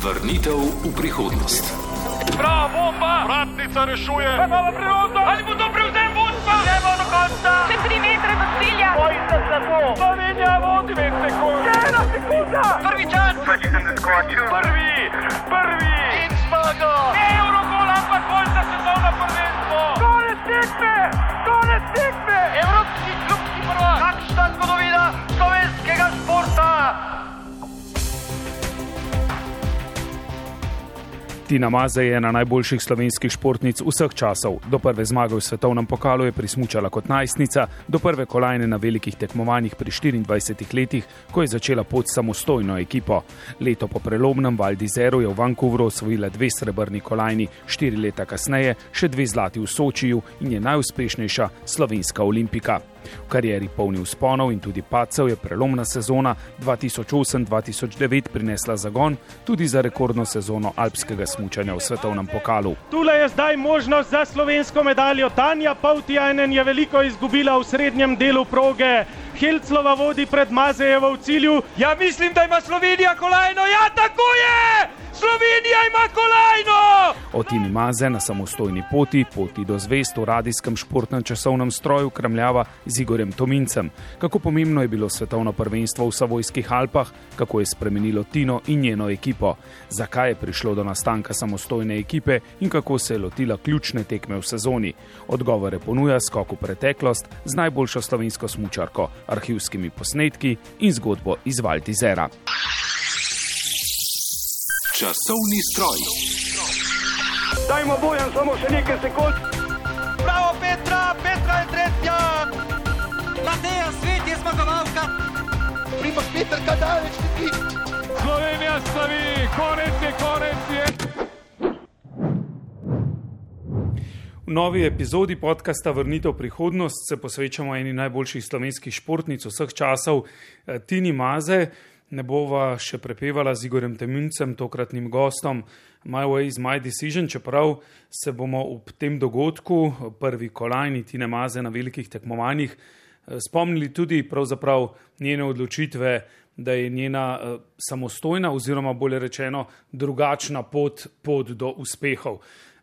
Vrnitev v prihodnost. Prava bomba! Vratnica rešuje! Imamo priložnost! Ali bo to prevzem vodstva? Gremo do konca! Še tri metre do cilja! Bojite se to! Slovenija vodi dve sekunde! Ena sekunda! Prvi čas! Prvi! Prvi! In zmaga! Eurogol, ampak bolj za svetovno prvenstvo! Konec tekme! Tina Maze je ena najboljših slovenskih športnic vseh časov. Do prve zmage v svetovnem pokalu je prismučala kot najstnica, do prve kolajne na velikih tekmovanjih pri 24 letih, ko je začela pot samostojno ekipo. Leto po prelomnem Valdizeru je v Vancouvru osvojila dve srebrni kolajni, štiri leta kasneje še dve zlati v Sočiju in je najuspešnejša slovenska olimpika. V karieri polni usponov in tudi pacev je prelomna sezona 2008-2009 prinesla zagon tudi za rekordno sezono alpskega smučanja v svetovnem pokalu. Tule je zdaj možnost za slovensko medaljo. Tanja Pautijajnen je veliko izgubila v srednjem delu proge. Hilclova vodi pred Mazejevo v cilju. Ja, mislim, da ima Slovenija kolajno! Ja, tako je! Slovenija ima kolajno! O Tini Maze na samostojni poti, poti do zvest v radijskem športnem časovnem stroju kremljava z Igorjem Tomincem. Kako pomembno je bilo svetovno prvenstvo v Savojskih Alpah, kako je spremenilo Tino in njeno ekipo, zakaj je prišlo do nastanka samostojne ekipe in kako se je lotila ključne tekme v sezoni. Odgovore ponuja skok v preteklost z najboljšo slovensko smučarko, arhivskimi posnetki in zgodbo iz Valtizera. Časovni stroj. Dajmo bojem samo še nekaj sekund. Bravo, Petra, Petra je tretja. Mateja Svet je zmagovalka. Primoš Peter, kaj daleč ti? Slovenija slavi, konec je, konec je. Novi epizodi podcasta Vrnitev v prihodnost se posvečamo eni najboljših slovenskih športnic vseh časov, eh, Tini Maze. Ne bova še prepevala z Igorjem Temincem, tokratnim gostom My Way is My Decision, čeprav se bomo ob tem dogodku, prvi kolajni Tine Maze na velikih tekmovanjih, eh, spomnili tudi njene odločitve, da je njena eh, samostojna oziroma bolje rečeno drugačna pot, pot do uspehov.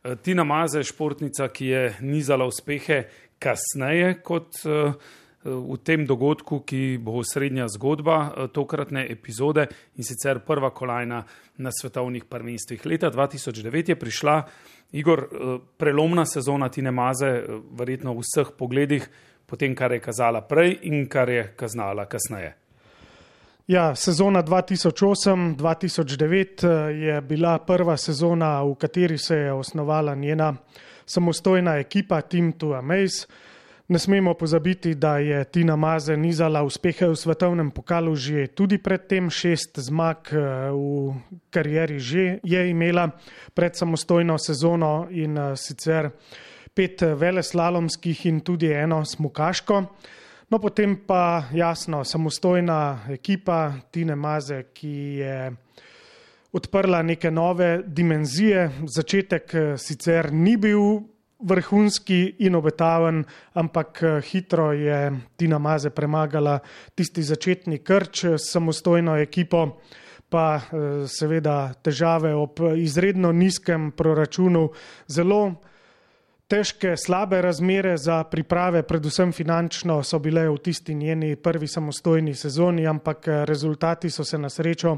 Eh, Tina Maze športnica, ki je nizala uspehe kasneje kot eh, v tem dogodku, ki bo srednja zgodba eh, tokratne epizode in sicer prva kolajna na svetovnih prvenstvih. Leta 2009 je prišla Igor prelomna sezona Tine Maze, verjetno v vseh pogledih, potem kar je kazala prej in kar je kaznala kasneje. Ja, sezona 2008-2009 je bila prva sezona, v kateri se je osnovala njena samostojna ekipa Team to Amaze. Ne smemo pozabiti, da je Tina Maze nizala uspehe v svetovnem pokalu že tudi predtem, šest zmag eh, v karieri že je imela pred samostojno sezono in eh, sicer pet veleslalomskih in tudi eno smukaško. No, potem pa jasno, samostojna ekipa Tine Maze, ki je odprla neke nove dimenzije. Začetek eh, sicer ni bil vrhunski in obetaven, ampak eh, hitro je Tina Maze premagala tisti začetni krč s samostojno ekipo. Pa eh, seveda težave ob izredno nizkem proračunu, zelo težke, slabe razmere za priprave, predvsem finančno, so bile v tisti njeni prvi samostojni sezoni, ampak eh, rezultati so se na srečo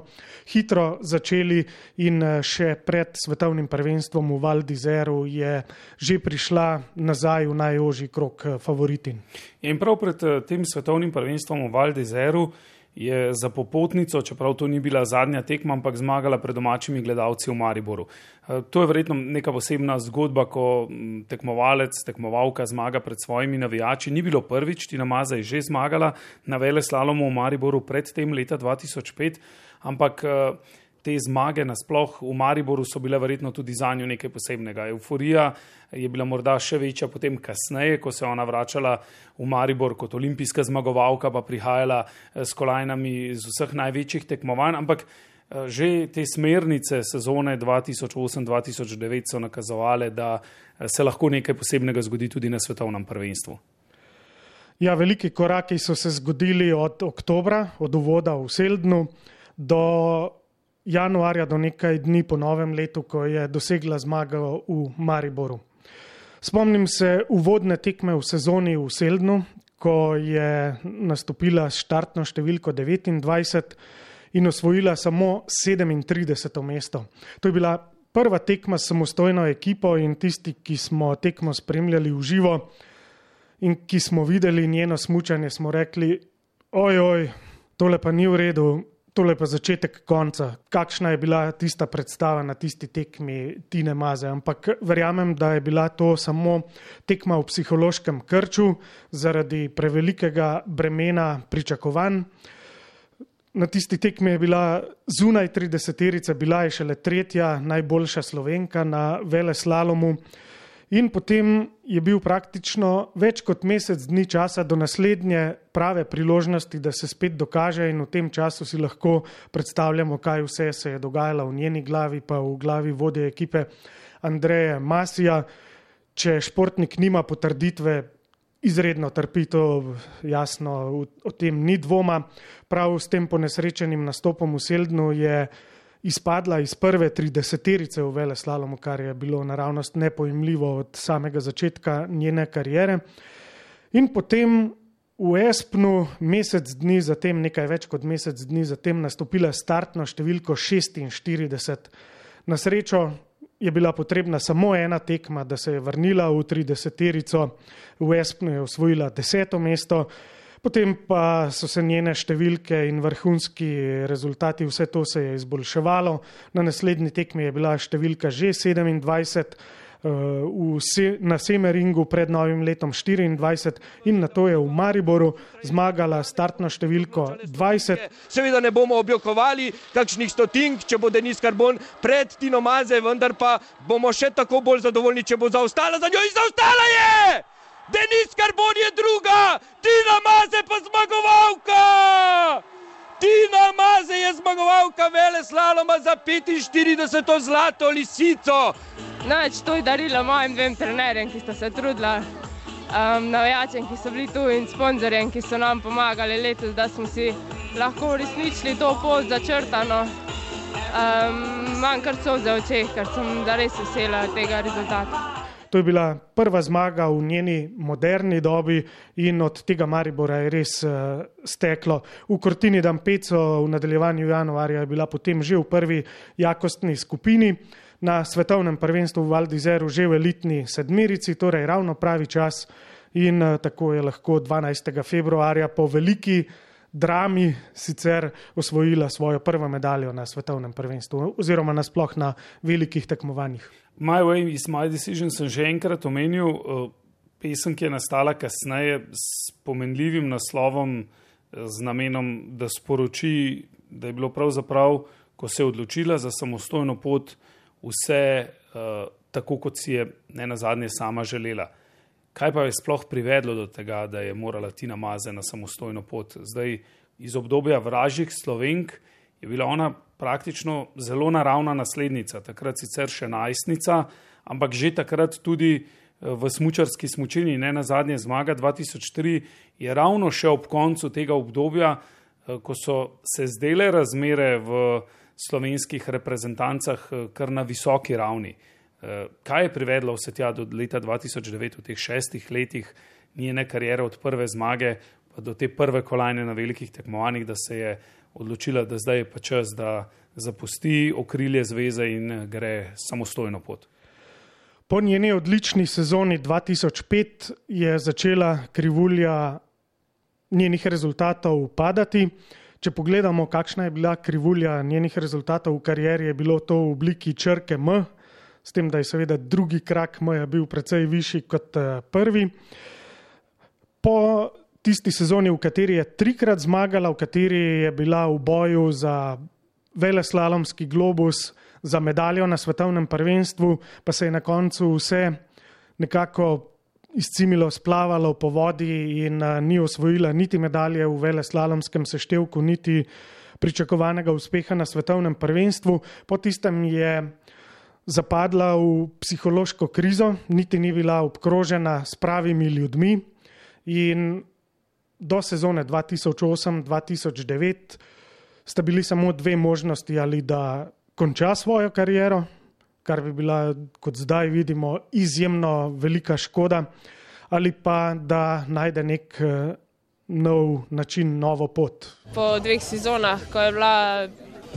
hitro začeli in eh, še pred svetovnim prvenstvom v Valdizeru je že prišla nazaj v najožji krok eh, favoritin. In prav pred tem svetovnim prvenstvom v Valdizeru je za popotnico, čeprav to ni bila zadnja tekma, ampak zmagala pred domačimi gledalci v Mariboru. Eh, to je verjetno neka posebna zgodba, ko tekmovalec, tekmovalka zmaga pred svojimi navijači. Ni bilo prvič, Tina Maza je že zmagala na vele slalomu v Mariboru predtem leta 2005, ampak eh, te zmage nasploh v Mariboru so bile verjetno tudi za njo nekaj posebnega. Euforija je bila morda še večja potem kasneje, ko se je ona vračala v Maribor kot olimpijska zmagovalka, pa prihajala eh, s kolajnami iz vseh največjih tekmovanj, ampak eh, že te smernice sezone 2008-2009 so nakazovale, da eh, se lahko nekaj posebnega zgodi tudi na svetovnem prvenstvu. Ja, veliki koraki so se zgodili od oktobra, od uvoda v Seldnu do januarja do nekaj dni po novem letu, ko je dosegla zmago v Mariboru. Spomnim se uvodne tekme v sezoni v Seldnu, ko je nastopila štartno številko 29 in osvojila samo 37. mesto. To je bila prva tekma s samostojno ekipo in tisti, ki smo tekmo spremljali v živo in ki smo videli njeno smučanje, smo rekli: Ojoj, tole pa ni v redu, tole pa začetek konca. Kakšna je bila tista predstava na tisti tekmi Tine Maze? Ampak verjamem, da je bila to samo tekma v psihološkem krču zaradi prevelikega bremena pričakovanj. Na tisti tekmi je bila zunaj 30-terica, bila je šele tretja najboljša slovenka na vele slalomu. In potem je bil praktično več kot mesec dni časa do naslednje prave priložnosti, da se spet dokaže, in v tem času si lahko predstavljamo, kaj vse se je dogajalo v njeni glavi, pa v glavi vodje ekipe Andreja Masija. Če športnik nima potrditve, izredno trpi, to jasno, o tem ni dvoma. Prav s tem ponesrečenim nastopom v Seldnu je izpadla iz prve trideseterice v vele slalomu, kar je bilo naravnost nepojemljivo od samega začetka njene karijere. In potem v Espnu mesec dni zatem, nekaj več kot mesec dni zatem, nastopila startno številko 46. Na srečo je bila potrebna samo ena tekma, da se je vrnila v 30-terico, v Espnu je osvojila deseto mesto, potem pa so se njene številke in vrhunski rezultati, vse to se je izboljševalo. Na naslednji tekmi je bila številka že 27. Se, na Semeringu pred novim letom 24 in na to je v Mariboru zmagala startno številko 20. Seveda ne bomo objokovali kakšnih stotink, če bo Denis Karbon pred Tino Maze, vendar pa bomo še tako bolj zadovoljni, če bo zaostala za njo in zaostala je! Denis Karbon je druga, Tina Maze pa zmagovalka! Tina Maze je zmagovalka vele slaloma za 45. zlato lisico. Noč to je darilo mojim dvem trenerjem, ki sta se trudila, um, navijačem, ki so bili tu in sponzorjem, ki so nam pomagali letos, da smo si lahko uresničili to pot začrtano. Um, Manj kar so za oči, ker sem zares vesela tega rezultata. To je bila prva zmaga v njeni moderni dobi in od tega Maribora je res uh, steklo. V Kortini Dampeco v nadaljevanju januarja je bila potem že v prvi jakostni skupini na svetovnem prvenstvu v Valdizeru že v elitni sedmerici, torej ravno pravi čas in uh, tako je lahko 12. februarja po veliki drami sicer osvojila svojo prvo medaljo na svetovnem prvenstvu oziroma nasploh na velikih tekmovanjih. My Way is My Decision sem že enkrat omenil, uh, pesem, ki je nastala kasneje s pomenljivim naslovom, z namenom, da sporoči, da je bilo pravzaprav, ko se je odločila za samostojno pot, vse uh, tako, kot si je ne na zadnje sama želela. Kaj pa je sploh privedlo do tega, da je morala Tina Maze na samostojno pot? Zdaj, iz obdobja vražjih slovenk je bila ona praktično zelo naravna naslednica, takrat sicer še najstnica, ampak že takrat tudi eh, v smučarski smučini, ne na zadnje zmaga 2003, je ravno še ob koncu tega obdobja, eh, ko so se zdele razmere v slovenskih reprezentancah eh, kar na visoki ravni. Kaj je privedlo vse tja do leta 2009, v teh šestih letih njene karijere od prve zmage pa do te prve kolajne na velikih tekmovanjih, da se je odločila, da zdaj je pa čas, da zapusti okrilje zveze in eh, gre samostojno pot. Po njeni odlični sezoni 2005 je začela krivulja njenih rezultatov padati. Če pogledamo, kakšna je bila krivulja njenih rezultatov v karieri, je bilo to v obliki črke M, s tem, da je seveda drugi krak M bil precej višji kot eh, prvi. Po tisti sezoni, v kateri je trikrat zmagala, v kateri je bila v boju za veleslalomski globus, za medaljo na svetovnem prvenstvu, pa se je na koncu vse nekako izcimilo, splavalo po vodi in uh, ni osvojila niti medalje v veleslalomskem seštevku, niti pričakovanega uspeha na svetovnem prvenstvu. Po tistem je zapadla v psihološko krizo, niti ni bila obkrožena s pravimi ljudmi in do sezone 2008-2009 sta bili samo dve možnosti, ali da konča svojo kariero, kar bi bila, kot zdaj vidimo, izjemno velika škoda, ali pa da najde nek eh, nov način, novo pot. Po dveh sezonah, ko je bila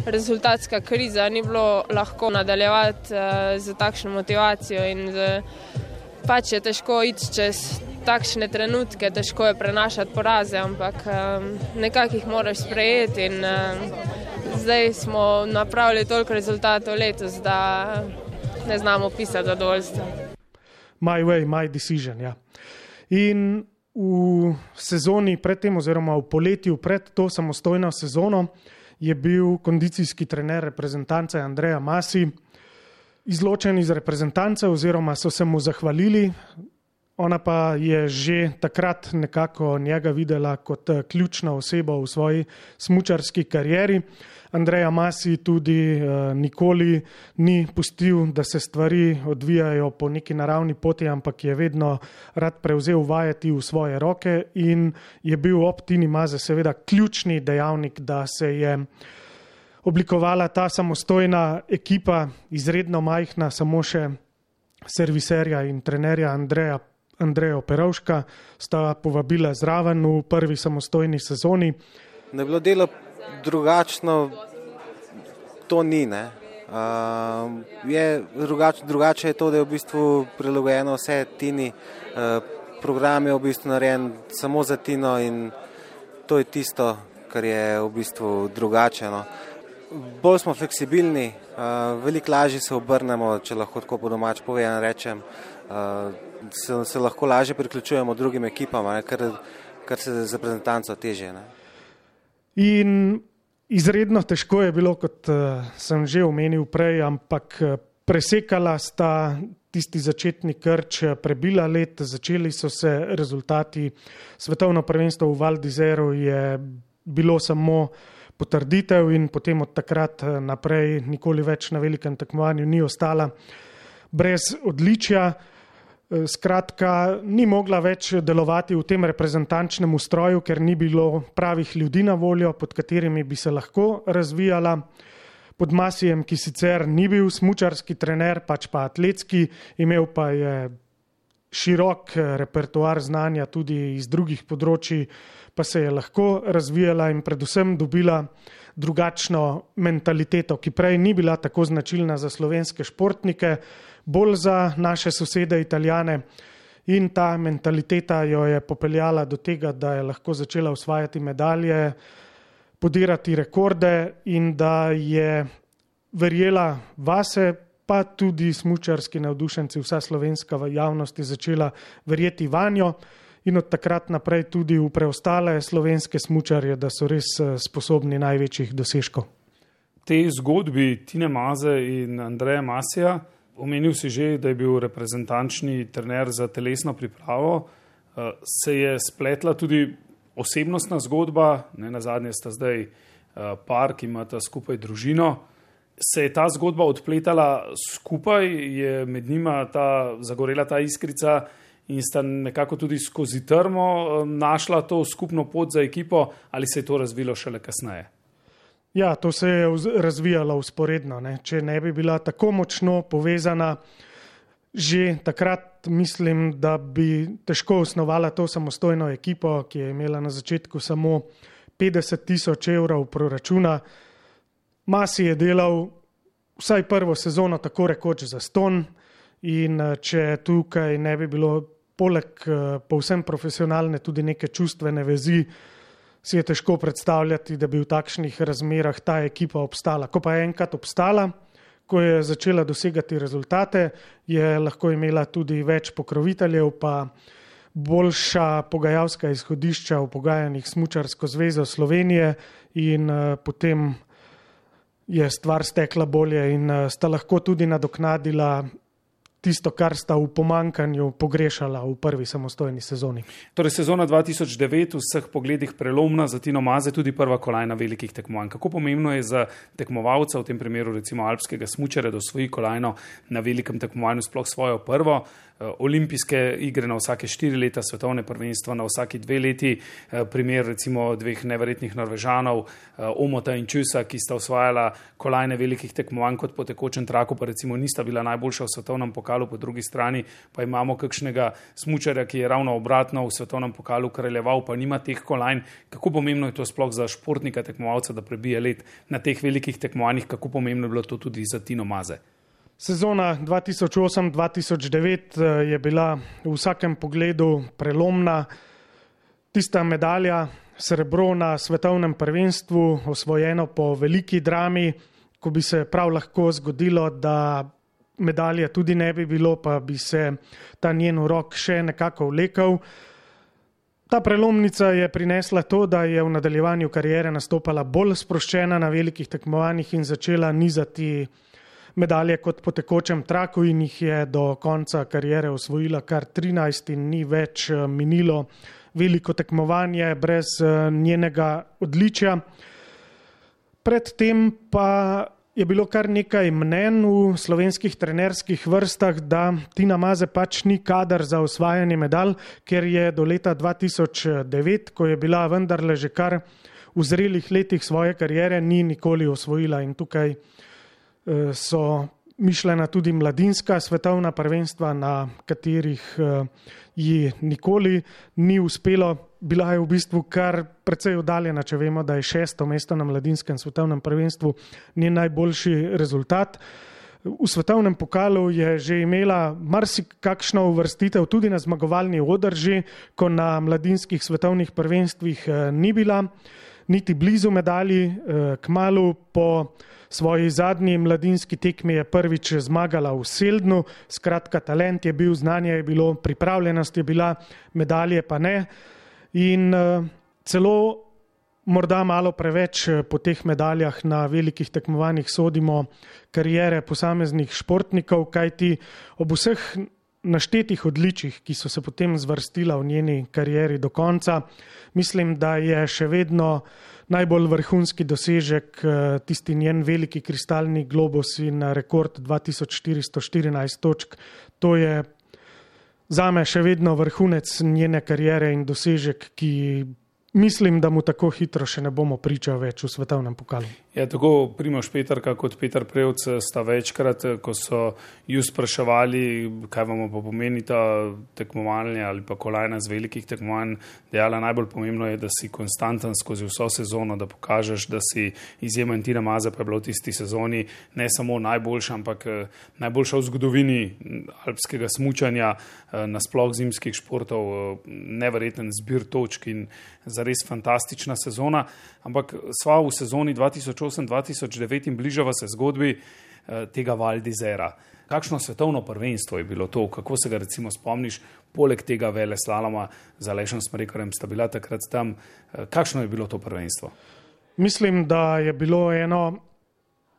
rezultatska kriza, ni bilo lahko nadaljevati uh, z takšno motivacijo in z, pač je težko iti čez takšne trenutke, težko je prenašati poraze, ampak um, nekako jih moraš sprejeti in um, zdaj smo napravili toliko rezultatov letos, da ne znamo pisati zadovoljstva. My way, my decision. Ja. In v sezoni predtem, oziroma v poletju pred to samostojno sezono, je bil kondicijski trener reprezentance Andreja Masi izločen iz reprezentance, oziroma so se mu zahvalili. Ona pa je že takrat nekako njega videla kot eh, ključno osebo v svoji smučarski karieri. Andreja Masi tudi uh, nikoli ni pustil, da se stvari odvijajo po neki naravni poti, ampak je vedno rad prevzel vajeti v svoje roke in je bil ob Tini Maze seveda ključni dejavnik, da se je oblikovala ta samostojna ekipa, izredno majhna, samo še serviserja in trenerja Andreja. Andrejo Perovška sta povabila zraven v prvi samostojni sezoni. Ne bilo delo drugačno to ni. Uh, je drugače, drugače je to, da je v bistvu prilagojeno vse Tini. Uh, program je v bistvu narejen samo za Tino in to je tisto, kar je v bistvu drugače. No. Bolj smo fleksibilni, uh, veliko lažje se obrnemo, če lahko tako po domač povem. Rečem, uh, se, se lahko lažje priključujemo drugim ekipam, ne, kar, kar se za reprezentanco teže. Ne. In izredno težko je bilo, kot uh, sem že omenil prej, ampak uh, presekala sta tisti začetni krč, eh, prebila let, začeli so se rezultati. Svetovno prvenstvo v Valdizeru je bilo samo potrditev in potem od takrat naprej nikoli več na velikem tekmovanju ni ostala brez odličja. Eh, skratka, ni mogla več delovati v tem reprezentančnem ustroju, ker ni bilo pravih ljudi na voljo, pod katerimi bi se lahko razvijala. Pod Masijem, ki sicer ni bil smučarski trener, pač pa atletski, imel pa je širok eh, repertoar znanja tudi iz drugih področji, pa se je lahko razvijala in predvsem dobila drugačno mentaliteto, ki prej ni bila tako značilna za slovenske športnike bolj za naše sosede Italijane. In ta mentaliteta jo je popeljala do tega, da je lahko začela usvajati medalje, podirati rekorde in da je verjela vase, pa tudi smučarski navdušenci, vsa slovenska javnost je začela verjeti vanjo in od takrat naprej tudi v preostale slovenske smučarje, da so res eh, sposobni največjih dosežkov. Te zgodbi Tine Maze in Andreja Masija. Omenil si že, da je bil reprezentančni trener za telesno pripravo. Eh, se je spletla tudi osebnostna zgodba, ne na zadnje sta zdaj eh, par, ki imata skupaj družino. Se je ta zgodba odpletala skupaj, je med njima ta, zagorela ta iskrica in sta nekako tudi skozi trmo eh, našla to skupno pot za ekipo, ali se je to razvilo šele kasneje? Ja, to se je razvijalo usporedno. Ne. Če ne bi bila tako močno povezana, že takrat mislim, da bi težko osnovala to samostojno ekipo, ki je imela na začetku samo 50 tisoč evrov proračuna. Masi je delal vsaj prvo sezono tako rekoč za ston in če tukaj ne bi bilo poleg povsem profesionalne tudi neke čustvene vezi, si je težko predstavljati, da bi v takšnih razmerah ta ekipa obstala. Ko pa je enkrat obstala, ko je začela dosegati rezultate, je lahko imela tudi več pokroviteljev, pa boljša pogajalska izhodišča v pogajanjih s Mučarsko zvezo Slovenije in uh, potem je stvar stekla bolje in uh, sta lahko tudi nadoknadila tisto, kar sta v pomankanju pogrešala v prvi samostojni sezoni. Torej, sezona 2009 v vseh pogledih prelomna za Tino Maze, tudi prva kolajna velikih tekmovanj. Kako pomembno je za tekmovalca, v tem primeru recimo alpskega smučara, da osvoji kolajno na velikem tekmovanju, sploh svojo prvo. Eh, olimpijske igre na vsake štiri leta, svetovne prvenstva na vsaki dve leti, eh, primer recimo dveh neverjetnih Norvežanov, eh, Omota in Čusa, ki sta osvajala kolajne velikih tekmovanj kot po tekočem traku, pa recimo nista bila najboljša v svetovnem pokalu, po drugi strani pa imamo kakšnega smučarja, ki je ravno obratno v svetovnem pokalu kraljeval, pa nima teh kolajn. Kako pomembno je to sploh za športnika, tekmovalca, da prebije let na teh velikih tekmovanjih, kako pomembno je bilo to tudi za Tino Maze? Sezona 2008-2009 eh, je bila v vsakem pogledu prelomna. Tista medalja, srebro na svetovnem prvenstvu, osvojeno po veliki drami, ko bi se prav lahko zgodilo, da medalje tudi ne bi bilo, pa bi se ta njen rok še nekako vlekel. Ta prelomnica je prinesla to, da je v nadaljevanju karijere nastopala bolj sproščena na velikih tekmovanjih in začela nizati medalje kot po tekočem traku in jih je do konca karijere osvojila kar 13 in ni več eh, minilo veliko tekmovanje brez eh, njenega odličja. Predtem pa je bilo kar nekaj mnen v slovenskih trenerskih vrstah, da Tina Maze pač ni kadar za osvajanje medalj, ker je do leta 2009, ko je bila vendarle že kar v zrelih letih svoje karijere, ni nikoli osvojila in tukaj so mišljena tudi mladinska svetovna prvenstva, na katerih eh, ji nikoli ni uspelo. Bila je v bistvu kar precej oddaljena, če vemo, da je šesto mesto na mladinskem svetovnem prvenstvu njen najboljši rezultat. V svetovnem pokalu je že imela marsikakšno uvrstitev tudi na zmagovalni održi, ko na mladinskih svetovnih prvenstvih eh, ni bila niti blizu medalji, k malu po svoji zadnji mladinski tekmi je prvič zmagala v Seldnu, skratka, talent je bil, znanje je bilo, pripravljenost je bila, medalje pa ne. In uh, celo morda malo preveč eh, po teh medaljah na velikih tekmovanjih sodimo karijere posameznih športnikov, kajti ob vseh naštetih odličjih, ki so se potem zvrstila v njeni karieri do konca, mislim, da je še vedno najbolj vrhunski dosežek eh, tisti njen veliki kristalni globus in rekord 2414 točk. To je zame še vedno vrhunec njene karijere in dosežek, ki mislim, da mu tako hitro še ne bomo pričali več v svetovnem pokalu. Ja, tako Primoš Petrka kot Petr Prevc sta večkrat, ko so ju spraševali, kaj vam pa pomeni ta tekmovanje ali pa kolajna z velikih tekmovanj, dejala najbolj pomembno je, da si konstanten skozi vso sezono, da pokažeš, da si izjemen Tina Maza, pa je bilo tisti sezoni ne samo najboljša, ampak eh, najboljša v zgodovini alpskega smučanja, eh, nasploh zimskih športov, eh, neverjeten zbir točk in zares fantastična sezona. Ampak sva v sezoni 2000 2008-2009 in bližava se zgodbi eh, tega Valdizera. Kakšno svetovno prvenstvo je bilo to, kako se ga recimo spomniš, poleg tega vele slaloma za Lešem Smrekorem sta bila takrat tam, eh, kakšno je bilo to prvenstvo? Mislim, da je bilo eno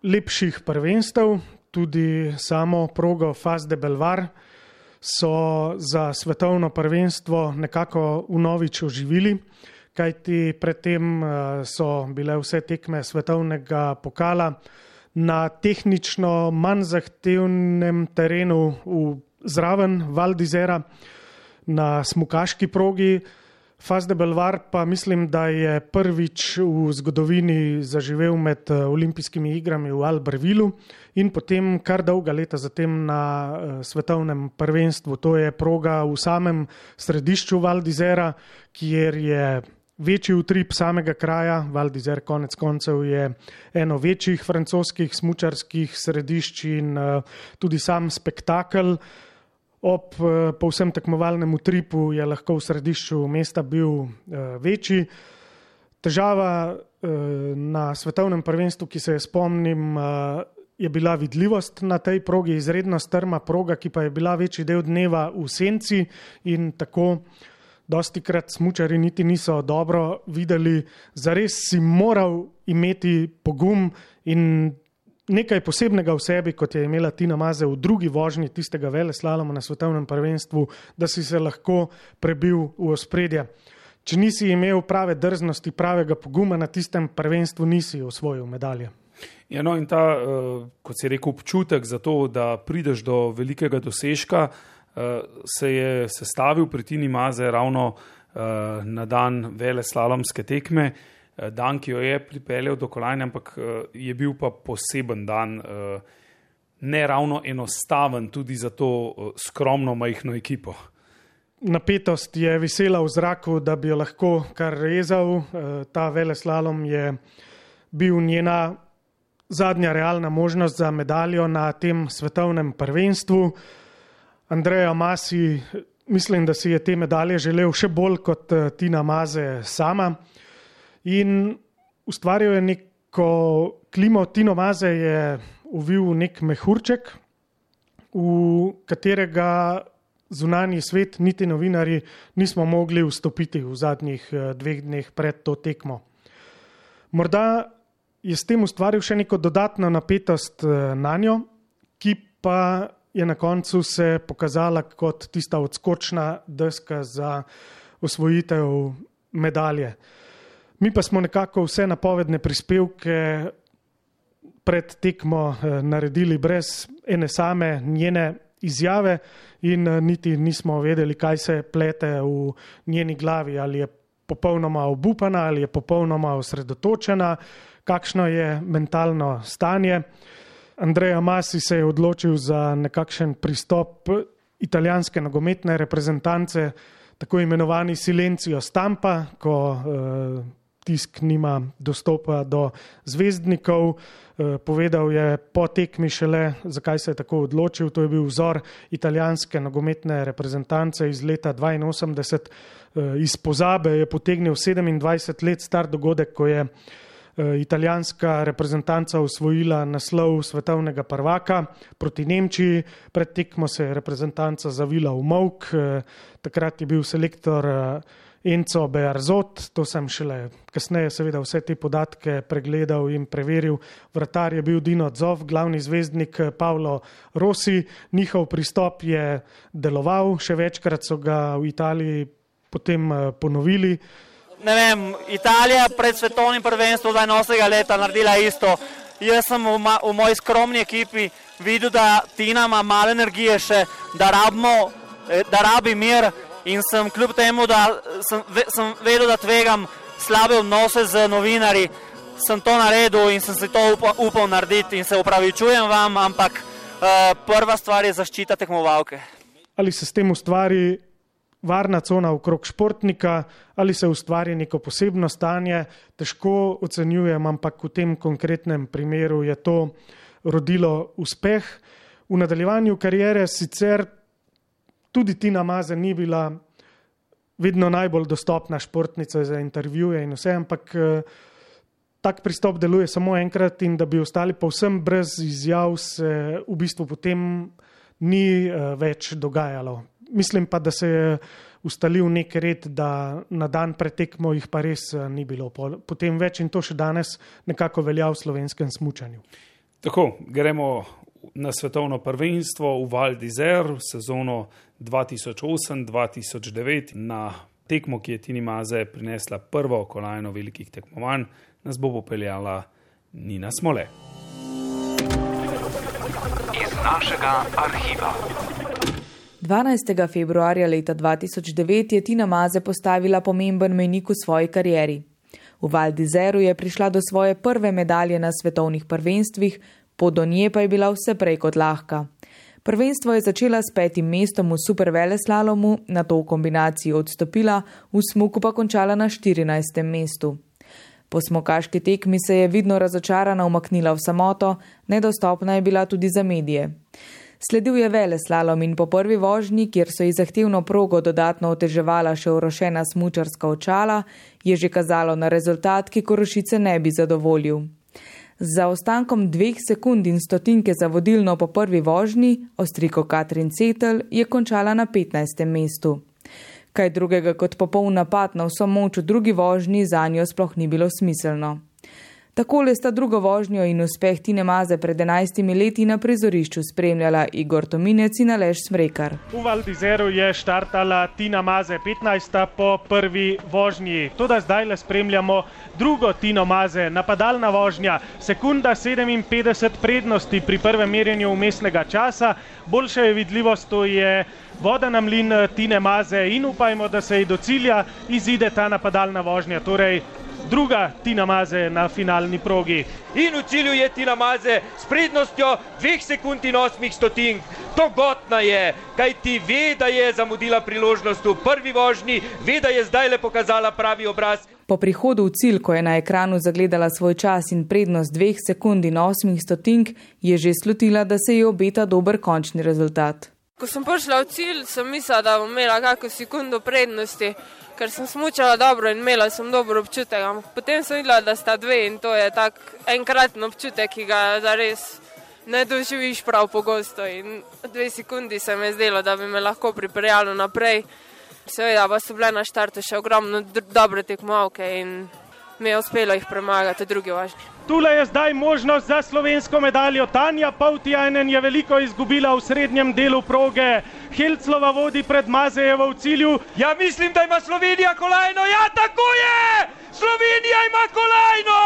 lepših prvenstev, tudi samo progo Faz de Belvar so za svetovno prvenstvo nekako v novič oživili kajti predtem eh, so bile vse tekme svetovnega pokala na tehnično manj zahtevnem terenu v zraven Valdizera na smukaški progi. Faz de Belvar pa mislim, da je prvič v zgodovini zaživel med eh, olimpijskimi igrami v Albervilu in potem kar dolga leta zatem na eh, svetovnem prvenstvu. To je proga v samem središču Valdizera, kjer je večji utrip samega kraja. Valdizer konec koncev je eno večjih francoskih smučarskih središč in uh, tudi sam spektakel. Ob uh, povsem tekmovalnem utripu je lahko v središču mesta bil uh, večji. Težava na svetovnem prvenstvu, ki se je spomnim, je bila vidljivost na tej progi, izredno strma proga, ki pa je bila večji del dneva v senci in tako uh, dosti krat smočari niti niso dobro videli, zares si moral imeti pogum in nekaj posebnega v sebi, kot je imela Tina Maze v drugi vožnji tistega vele slaloma na svetovnem prvenstvu, da si se lahko prebil v ospredje. Če nisi imel prave drznosti, pravega poguma na tistem prvenstvu, nisi osvojil medalje. Ja, no, in ta, uh, kot si rekel, občutek za to, da prideš do velikega dosežka, se je sestavil pri Tini Maze ravno uh, na dan vele slalomske tekme. Eh, dan, ki jo je pripeljal do kolajne, ampak eh, je bil pa poseben dan, eh, ne ravno enostaven, tudi za to skromno, majhno ekipo. Napetost je visela v zraku, da bi jo lahko kar rezal. Ta veleslalom je bil njena zadnja realna možnost za medaljo na tem svetovnem prvenstvu. Andreja Masi, mislim, da si je te medalje želel še bolj kot Tina Maze sama in ustvaril je neko klimo. Tino Maze je uvil nek mehurček, v katerega zunani svet, niti novinari, nismo mogli vstopiti v zadnjih eh, dveh dneh pred to tekmo. Morda je s tem ustvaril še neko dodatno napetost eh, na njo, ki pa je na koncu se pokazala kot tista odskočna deska za osvojitev medalje. Mi pa smo nekako vse napovedne prispevke pred tekmo eh, naredili brez ene same njene izjave in eh, niti nismo vedeli, kaj se plete v njeni glavi, ali je popolnoma obupana, ali je popolnoma osredotočena, kakšno je mentalno stanje. Andreja Masi se je odločil za nekakšen pristop italijanske nogometne reprezentance, tako imenovani silencijo stampa, ko uh, tisk nima dostopa do zvezdnikov. Eh, povedal je po tekmi šele, zakaj se je tako odločil. To je bil vzor italijanske nogometne reprezentance iz leta 82. Eh, iz pozabe je potegnil 27 let star dogodek, ko je eh, italijanska reprezentanca osvojila naslov svetovnega prvaka proti Nemčiji. Pred tekmo se je reprezentanca zavila v mok. Takrat je bil selektor Enco Bearzot, to sem šele kasneje seveda vse te podatke pregledal in preveril. Vratar je bil Dino Zov, glavni zvezdnik Pavlo Rossi. Njihov pristop je deloval, še večkrat so ga v Italiji potem eh, ponovili. Ne vem, Italija pred svetovnim prvenstvom 2008. leta naredila isto. Jaz sem v, ma, v moji skromni ekipi videl, da Tina ima malo energije še, da, rabimo, eh, da rabi mir in sem kljub temu, da sem, sem vedel, da tvegam slabe odnose z novinarji, sem to naredil in sem si to upal, upal narediti in se upravičujem vam, ampak uh, prva stvar je zaščita tekmovalke. Ali se s tem ustvari varna cona okrog športnika, ali se ustvari neko posebno stanje, težko ocenjujem, ampak v tem konkretnem primeru je to rodilo uspeh. V nadaljevanju karijere sicer tudi Tina Maze ni bila vedno najbolj dostopna športnica za intervjuje in vse, ampak eh, tak pristop deluje samo enkrat in da bi ostali povsem brez izjav, se v bistvu potem ni eh, več dogajalo. Mislim pa, da se je ustalil nek red, da na dan pretekmo jih pa res eh, ni bilo. Potem več in to še danes nekako velja v slovenskem smučanju. Tako, gremo na svetovno prvenstvo v Val d'Isère sezono 2008-2009 na tekmo, ki je Tini Maze prinesla prvo kolajno velikih tekmovanj, nas bo popeljala Nina Smole. Iz našega arhiva. 12. februarja leta 2009 je Tina Maze postavila pomemben menik v svoji karieri. V Val d'Isère je prišla do svoje prve medalje na svetovnih prvenstvih, pot do nje pa je bila vse prej kot lahka. Prvenstvo je začela s petim mestom v superveleslalomu, na to v kombinaciji odstopila, v smuku pa končala na 14. mestu. Po smokaški tekmi se je vidno razočarana umaknila v samoto, nedostopna je bila tudi za medije. Sledil je veleslalom in po prvi vožnji, kjer so ji zahtevno progo dodatno oteževala še orošena smučarska očala, je že kazalo na rezultat, ki Korošice ne bi zadovoljil. Z zaostankom dveh sekund in stotinke za vodilno po prvi vožnji, ostriko Katrin Cetel je končala na 15. mestu. Kaj drugega kot popoln napad na vso moč v drugi vožnji za njo sploh ni bilo smiselno. Takole sta drugo vožnjo in uspeh Tine Maze pred 11 leti na prizorišču spremljala Igor Tominec in Aleš Smrekar. V Valdizeru je štartala Tina Maze 15. po prvi vožnji. Tudi zdaj le spremljamo drugo Tino Maze, napadalna vožnja, sekunda 57 prednosti pri prvem merjenju umestnega časa, boljša je vidljivost, to je voda na mlin Tine Maze in upajmo, da se ji do cilja izide ta napadalna vožnja. Torej, druga Tina Maze na finalni progi. In v cilju je Tina Maze s prednostjo 2 sekund in 8 stotink. Togotna je, kaj ti ve, da je zamudila priložnost v prvi vožnji, ve, da je zdaj le pokazala pravi obraz. Po prihodu v cilj, ko je na ekranu zagledala svoj čas in prednost 2 sekund in 8 stotink, je že slutila, da se ji obeta dober končni rezultat. Ko sem prišla v cilj, sem mislila, da bom imela kakšno sekundo prednosti, ker sem smučala dobro in imela sem dober občutek. Potem sem videla, da sta dve in to je tak enkraten občutek, ki ga zares ne doživiš prav pogosto. In dve sekundi se mi je zdelo, da bi me lahko pripeljalo naprej. Seveda pa so bile na štartu še ogromno dobre tekmovalke in mi je uspelo jih premagati drugi važni. Tule je zdaj možnost za slovensko medaljo. Tanja Pautijajnen je veliko izgubila v srednjem delu proge. Helclova vodi pred Mazejevo v cilju. Ja, mislim, da ima Slovenija kolajno. Ja, tako je! Slovenija ima kolajno!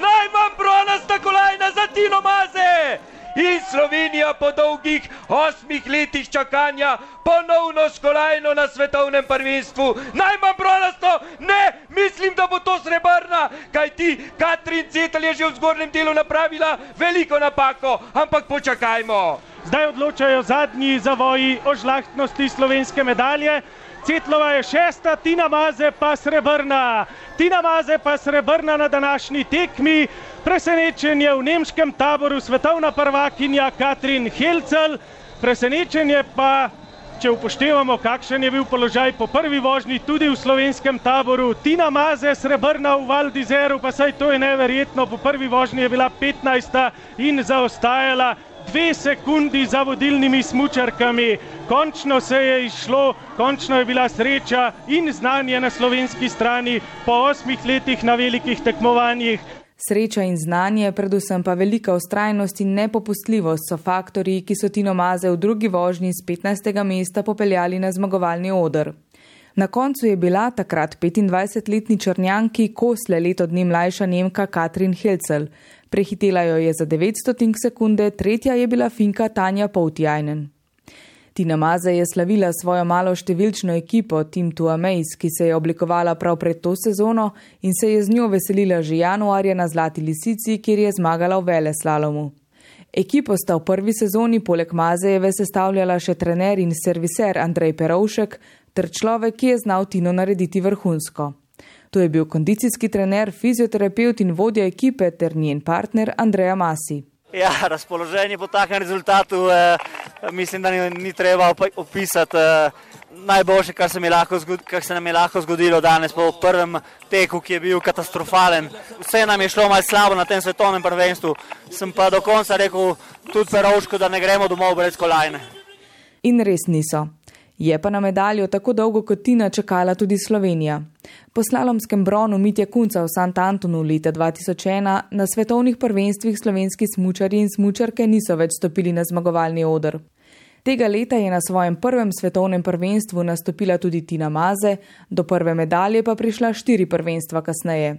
Najmanj bronasta kolajna za Tino Maze! In Slovenija po dolgih osmih letih čakanja ponovno s kolajno na svetovnem prvenstvu. Najmanj bronasto, ne, mislim, da bo to srebrna, kaj ti Katrin Cetel je že v zgornjem delu napravila veliko napako, ampak počakajmo. Zdaj odločajo zadnji zavoji o žlahtnosti slovenske medalje. Cetlova je šesta, Tina Maze pa srebrna. Tina Maze pa srebrna na današnji tekmi. Presenečenje v nemškem taboru svetovna prvakinja Katrin Helcel. Presenečenje pa, če upoštevamo, kakšen je bil položaj po prvi vožnji tudi v slovenskem taboru. Tina Maze srebrna v Valdizeru, pa saj to je neverjetno. Po prvi vožnji je bila 15. in zaostajala dve sekundi za vodilnimi smučarkami. Končno se je izšlo, končno je bila sreča in znanje na slovenski strani po osmih letih na velikih tekmovanjih. Sreča in znanje, predvsem pa velika ustrajnost in nepopustljivost so faktori, ki so Tino Maze v drugi vožnji z 15. mesta popeljali na zmagovalni odr. Na koncu je bila takrat 25-letni črnjanki Kosle leto dni mlajša Nemka Katrin Helcel. Prehitela jo je za 900 sekunde, tretja je bila Finka Tanja Poutjajnen. Tina Maze je slavila svojo malo številčno ekipo Team to Amaze, ki se je oblikovala prav pred to sezono in se je z njo veselila že januarja na Zlati lisici, kjer je zmagala v vele slalomu. Ekipo sta v prvi sezoni poleg Mazejeve sestavljala še trener in serviser Andrej Perovšek ter človek, ki je znal Tino narediti vrhunsko. To je bil kondicijski trener, fizioterapeut in vodja ekipe ter njen partner Andreja Masi. Ja, razpoloženje po takem rezultatu eh, mislim, da ni, ni treba opisati. Eh, najboljše, kar se, lahko, kar se nam je lahko zgodilo danes po prvem teku, ki je bil katastrofalen. Vse nam je šlo malce slabo na tem svetovnem prvenstvu, sem pa do konca rekel tudi perovško, da ne gremo domov brez kolajne. In res niso. Je pa na medaljo tako dolgo kot Tina čakala tudi Slovenija. Po slalomskem bronu Mitja Kunca v Sant Antonu leta 2001 na svetovnih prvenstvih slovenski smučari in smučarke niso več stopili na zmagovalni odr. Tega leta je na svojem prvem svetovnem prvenstvu nastopila tudi Tina Maze, do prve medalje pa prišla štiri prvenstva kasneje.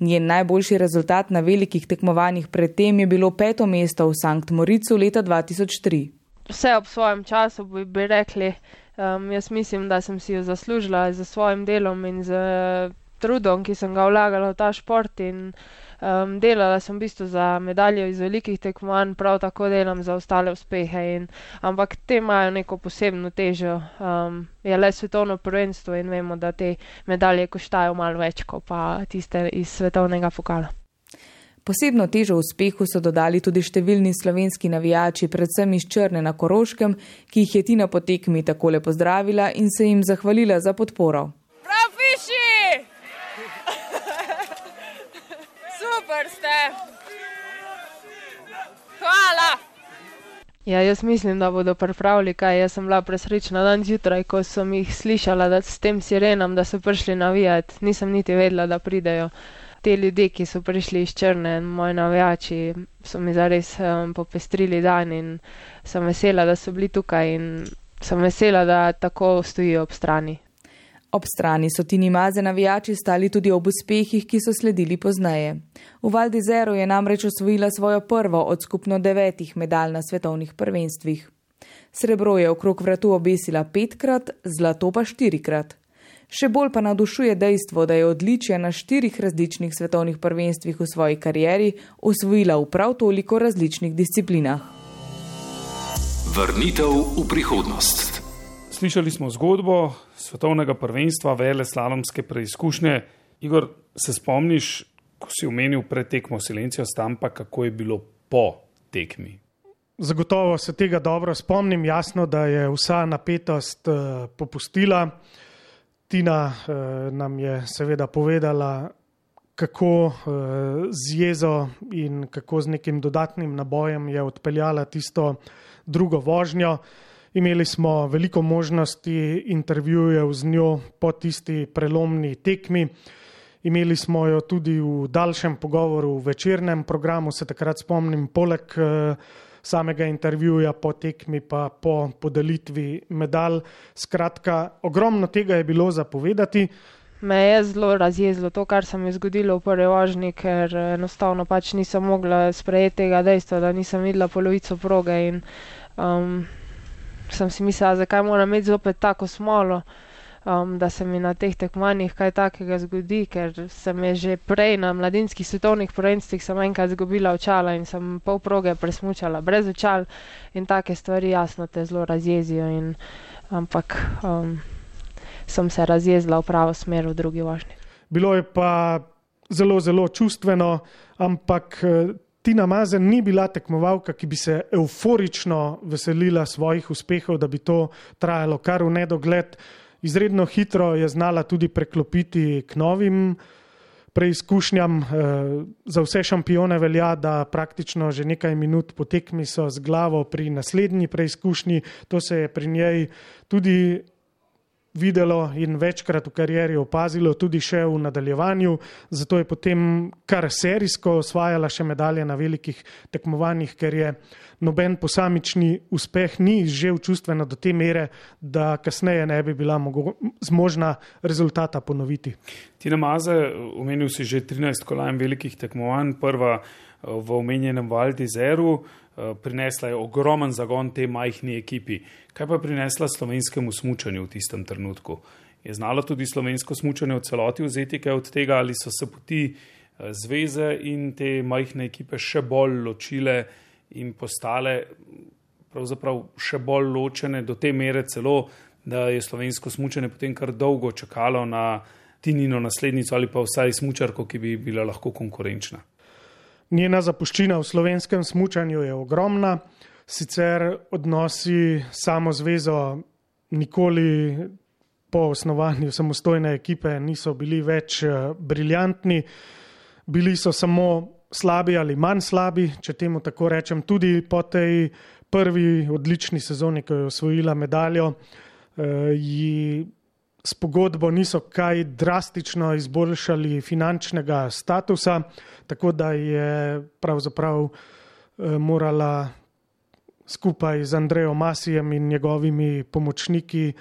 Njen najboljši rezultat na velikih tekmovanjih predtem je bilo peto mesto v Sankt Moricu leta 2003. Vse ob svojem času bi, bi rekli, Um, jaz mislim, da sem si jo zaslužila z svojim delom in z trudom, ki sem ga vlagala v ta šport. In, um, delala sem v bistvu za medaljo iz velikih tekmovanj, prav tako delam za ostale uspehe. In, ampak te imajo neko posebno težo. Um, je le svetovno prvenstvo in vemo, da te medalje koštajo malo več kot pa tiste iz svetovnega pokala. Posebno težo uspehu so dodali tudi številni slovenski navijači, predvsem iz Črne na Koroškem, ki jih je Tina po tekmi takole pozdravila in se jim zahvalila za podporo. Prav, fiši! Super ste! Hvala! Ja, jaz mislim, da bodo pripravili kaj. Jaz sem bila presrečna dan zjutraj, ko sem jih slišala, da s tem sirenom, da so prišli navijati. Nisem niti vedela, da pridejo. Te ljudje, ki so prišli iz Črne, moji navijači, so mi zares um, popestrili dan in sem vesela, da so bili tukaj in sem vesela, da tako stojijo ob strani. Ob strani so Tini Maze navijači stali tudi ob uspehih, ki so sledili pozneje. V Valdizeru je namreč osvojila svojo prvo od skupno devetih medalj na svetovnih prvenstvih. Srebro je okrog vratu obesila petkrat, zlato pa štirikrat. Še bolj pa navdušuje dejstvo, da je odličje na štirih različnih svetovnih prvenstvih v svoji karieri osvojila v prav toliko različnih disciplinah. Vrnitev v prihodnost. Slišali smo zgodbo svetovnega prvenstva, vele slalomske preizkušnje. Igor, se spomniš, ko si omenil pred tekmo Silencijo Stampa, kako je bilo po tekmi? Zagotovo se tega dobro spomnim, jasno, da je vsa napetost uh, popustila. Tina uh, nam je seveda povedala, kako uh, z jezo in kako z nekim dodatnim nabojem je odpeljala tisto drugo vožnjo. Imeli smo veliko možnosti intervjujev z njo po tisti prelomni tekmi. Imeli smo jo tudi v daljšem pogovoru v večernem programu, se takrat spomnim, poleg uh, samega intervjuja po tekmi, pa po podelitvi medalj. Skratka, ogromno tega je bilo zapovedati. Me je zelo razjezilo to, kar se mi je zgodilo v prvi vožnji, ker enostavno pač nisem mogla sprejeti tega dejstva, da nisem videla polovico proge in um, sem si mislila, zakaj moram imeti zopet tako smolo um, da se mi na teh tekmovanjih kaj takega zgodi, ker sem je že prej na mladinskih svetovnih prvenstvih sem enkrat zgubila očala in sem pol proge presmučala brez očal in take stvari jasno te zelo razjezijo in ampak um, sem se razjezila v pravo smer v drugi vožnji. Bilo je pa zelo, zelo čustveno, ampak eh, Tina Mazen ni bila tekmovalka, ki bi se euforično veselila svojih uspehov, da bi to trajalo kar v nedogled izredno hitro je znala tudi preklopiti k novim preizkušnjam. Eh, za vse šampione velja, da praktično že nekaj minut po tekmi so z glavo pri naslednji preizkušnji. To se je pri njej tudi videlo in večkrat v karieri opazilo, tudi še v nadaljevanju. Zato je potem kar serijsko osvajala še medalje na velikih tekmovanjih, ker je noben posamični uspeh ni izžel čustveno do te mere, da kasneje ne bi bila zmožna rezultata ponoviti. Tina Maze, omenil si že 13 kolajn velikih tekmovanj, prva v omenjenem Valdizeru. Eh, prinesla je ogromen zagon tej majhni ekipi. Kaj pa je prinesla slovenskemu smutnju v tistem trenutku? Je znala tudi slovensko smutnje v celoti vzeti kaj od tega, ali so se poti eh, zveze in te majhne ekipe še bolj ločile in postale pravzaprav še bolj ločene do te mere celo, da je slovensko smutnje potem kar dolgo čakalo na Tinino naslednico ali pa vsaj smučarko, ki bi bila lahko konkurenčna. Njena zapuščina v slovenskem smutnju je ogromna, sicer odnosi samo zvezo nikoli po osnovanju samostojne ekipe niso bili več eh, briljantni, bili so samo slabi ali manj slabi, če temu tako rečem, tudi po tej prvi odlični sezoni, ko je osvojila medaljo. Uh, s pogodbo niso kaj drastično izboljšali finančnega statusa, tako da je pravzaprav eh, morala skupaj z Andrejo Masijem in njegovimi pomočniki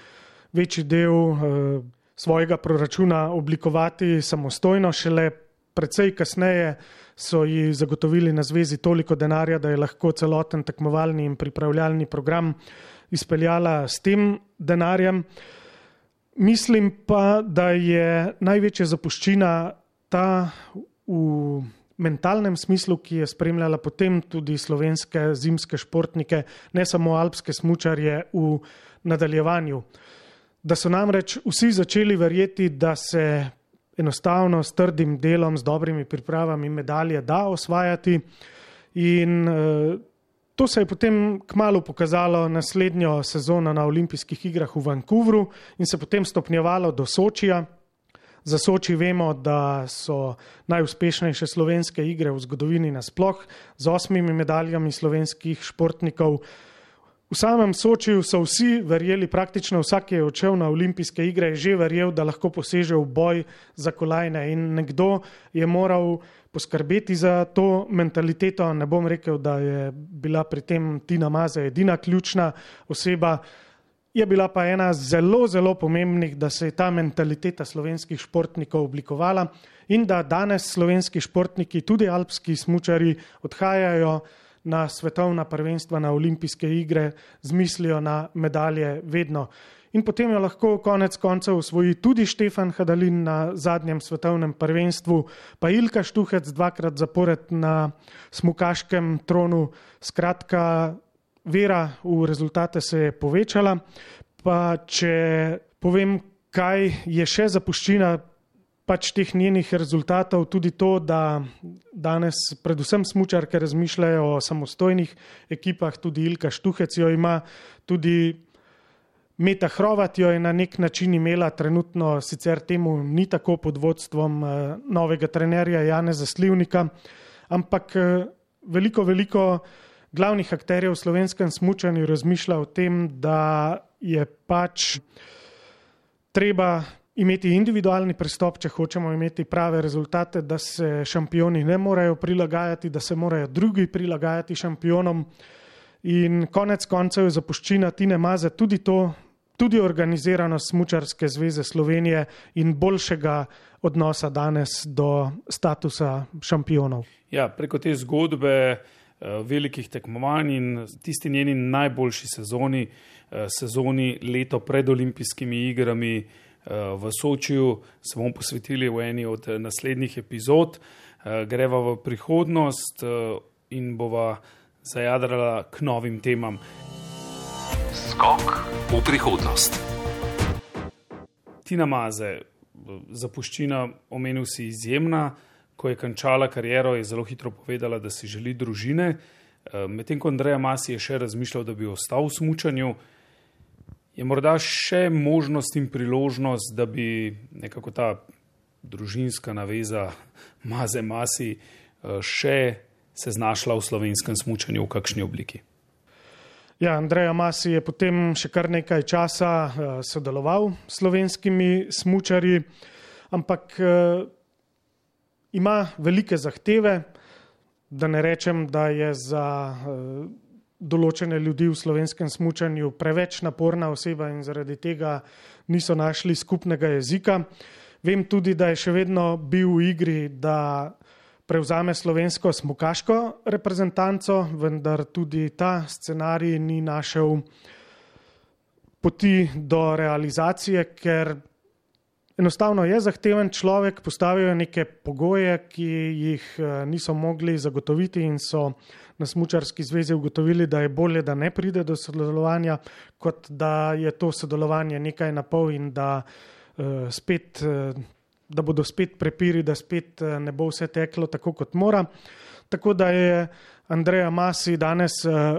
večji del eh, svojega proračuna oblikovati samostojno, šele precej kasneje so ji zagotovili na zvezi toliko denarja, da je lahko celoten tekmovalni in pripravljalni program izpeljala s tem denarjem. Mislim pa, da je največja zapuščina ta v mentalnem smislu, ki je spremljala potem tudi slovenske zimske športnike, ne samo alpske smučarje v nadaljevanju. Da so namreč vsi začeli verjeti, da se enostavno s trdim delom, s dobrimi pripravami medalje da osvajati in uh, To se je potem kmalo pokazalo naslednjo sezono na olimpijskih igrah v Vancouvru in se potem stopnjevalo do Sočija. Za Soči vemo, da so najuspešnejše slovenske igre v zgodovini nasploh z osmimi medaljami slovenskih športnikov. V samem Sočiju so vsi verjeli, praktično vsak, ki je odšel na olimpijske igre, je že verjel, da lahko poseže v boj za kolajne in nekdo je moral poskrbeti za to mentaliteto. Ne bom rekel, da je bila pri tem Tina Maze edina ključna oseba, je bila pa ena zelo, zelo pomembnih, da se je ta mentaliteta slovenskih športnikov oblikovala in da danes slovenski športniki, tudi alpski smučari, odhajajo na svetovna prvenstva, na olimpijske igre, z mislijo na medalje vedno. In potem jo lahko konec koncev usvoji tudi Štefan Hadalin na zadnjem svetovnem prvenstvu, pa Ilka Štuhec dvakrat zapored na smukaškem tronu. Skratka, vera v rezultate se je povečala. Pa če povem, kaj je še zapuščina pač teh njenih rezultatov tudi to, da danes predvsem smučarke razmišljajo o samostojnih ekipah, tudi Ilka Štuhec jo ima, tudi Meta Hrovat jo je na nek način imela, trenutno sicer temu ni tako pod vodstvom eh, novega trenerja Jane Zaslivnika, ampak eh, veliko, veliko glavnih akterjev v slovenskem smučanju razmišlja o tem, da je pač treba imeti individualni pristop, če hočemo imeti prave rezultate, da se šampioni ne morejo prilagajati, da se morajo drugi prilagajati šampionom. In konec koncev je zapuščina Tine Maze tudi to, tudi organiziranost Smučarske zveze Slovenije in boljšega odnosa danes do statusa šampionov. Ja, preko te zgodbe eh, velikih tekmovanj in tisti njeni najboljši sezoni, eh, sezoni leto pred olimpijskimi igrami, Eh, v Sočiju, se bomo posvetili v eni od naslednjih epizod. Greva v prihodnost in bova zajadrala k novim temam. Skok v prihodnost. Tina Maze, zapuščina, omenil si izjemna. Ko je končala kariero, je zelo hitro povedala, da si želi družine. Medtem ko Andreja Masi je še razmišljal, da bi ostal v smučanju, je morda še možnost in priložnost, da bi nekako ta družinska naveza maze masi eh, še se znašla v slovenskem smučanju v kakšni obliki. Ja, Andreja Masi je potem še kar nekaj časa uh, sodeloval s slovenskimi smučarji, ampak uh, ima velike zahteve, da ne rečem, da je za uh, določene ljudi v slovenskem smučanju preveč naporna oseba in zaradi tega niso našli skupnega jezika. Vem tudi, da je še vedno bil v igri, da prevzame slovensko smukaško reprezentanco, vendar tudi ta scenarij ni našel poti do realizacije, ker enostavno je zahteven človek, postavijo neke pogoje, ki jih eh, niso mogli zagotoviti in so na Smučarski zvezi ugotovili, da je bolje, da ne pride do sodelovanja, kot da je to sodelovanje nekaj na pol in da, uh, spet, uh, da bodo spet prepiri, da spet uh, ne bo vse teklo tako, kot mora. Tako da je Andreja Masi danes, uh,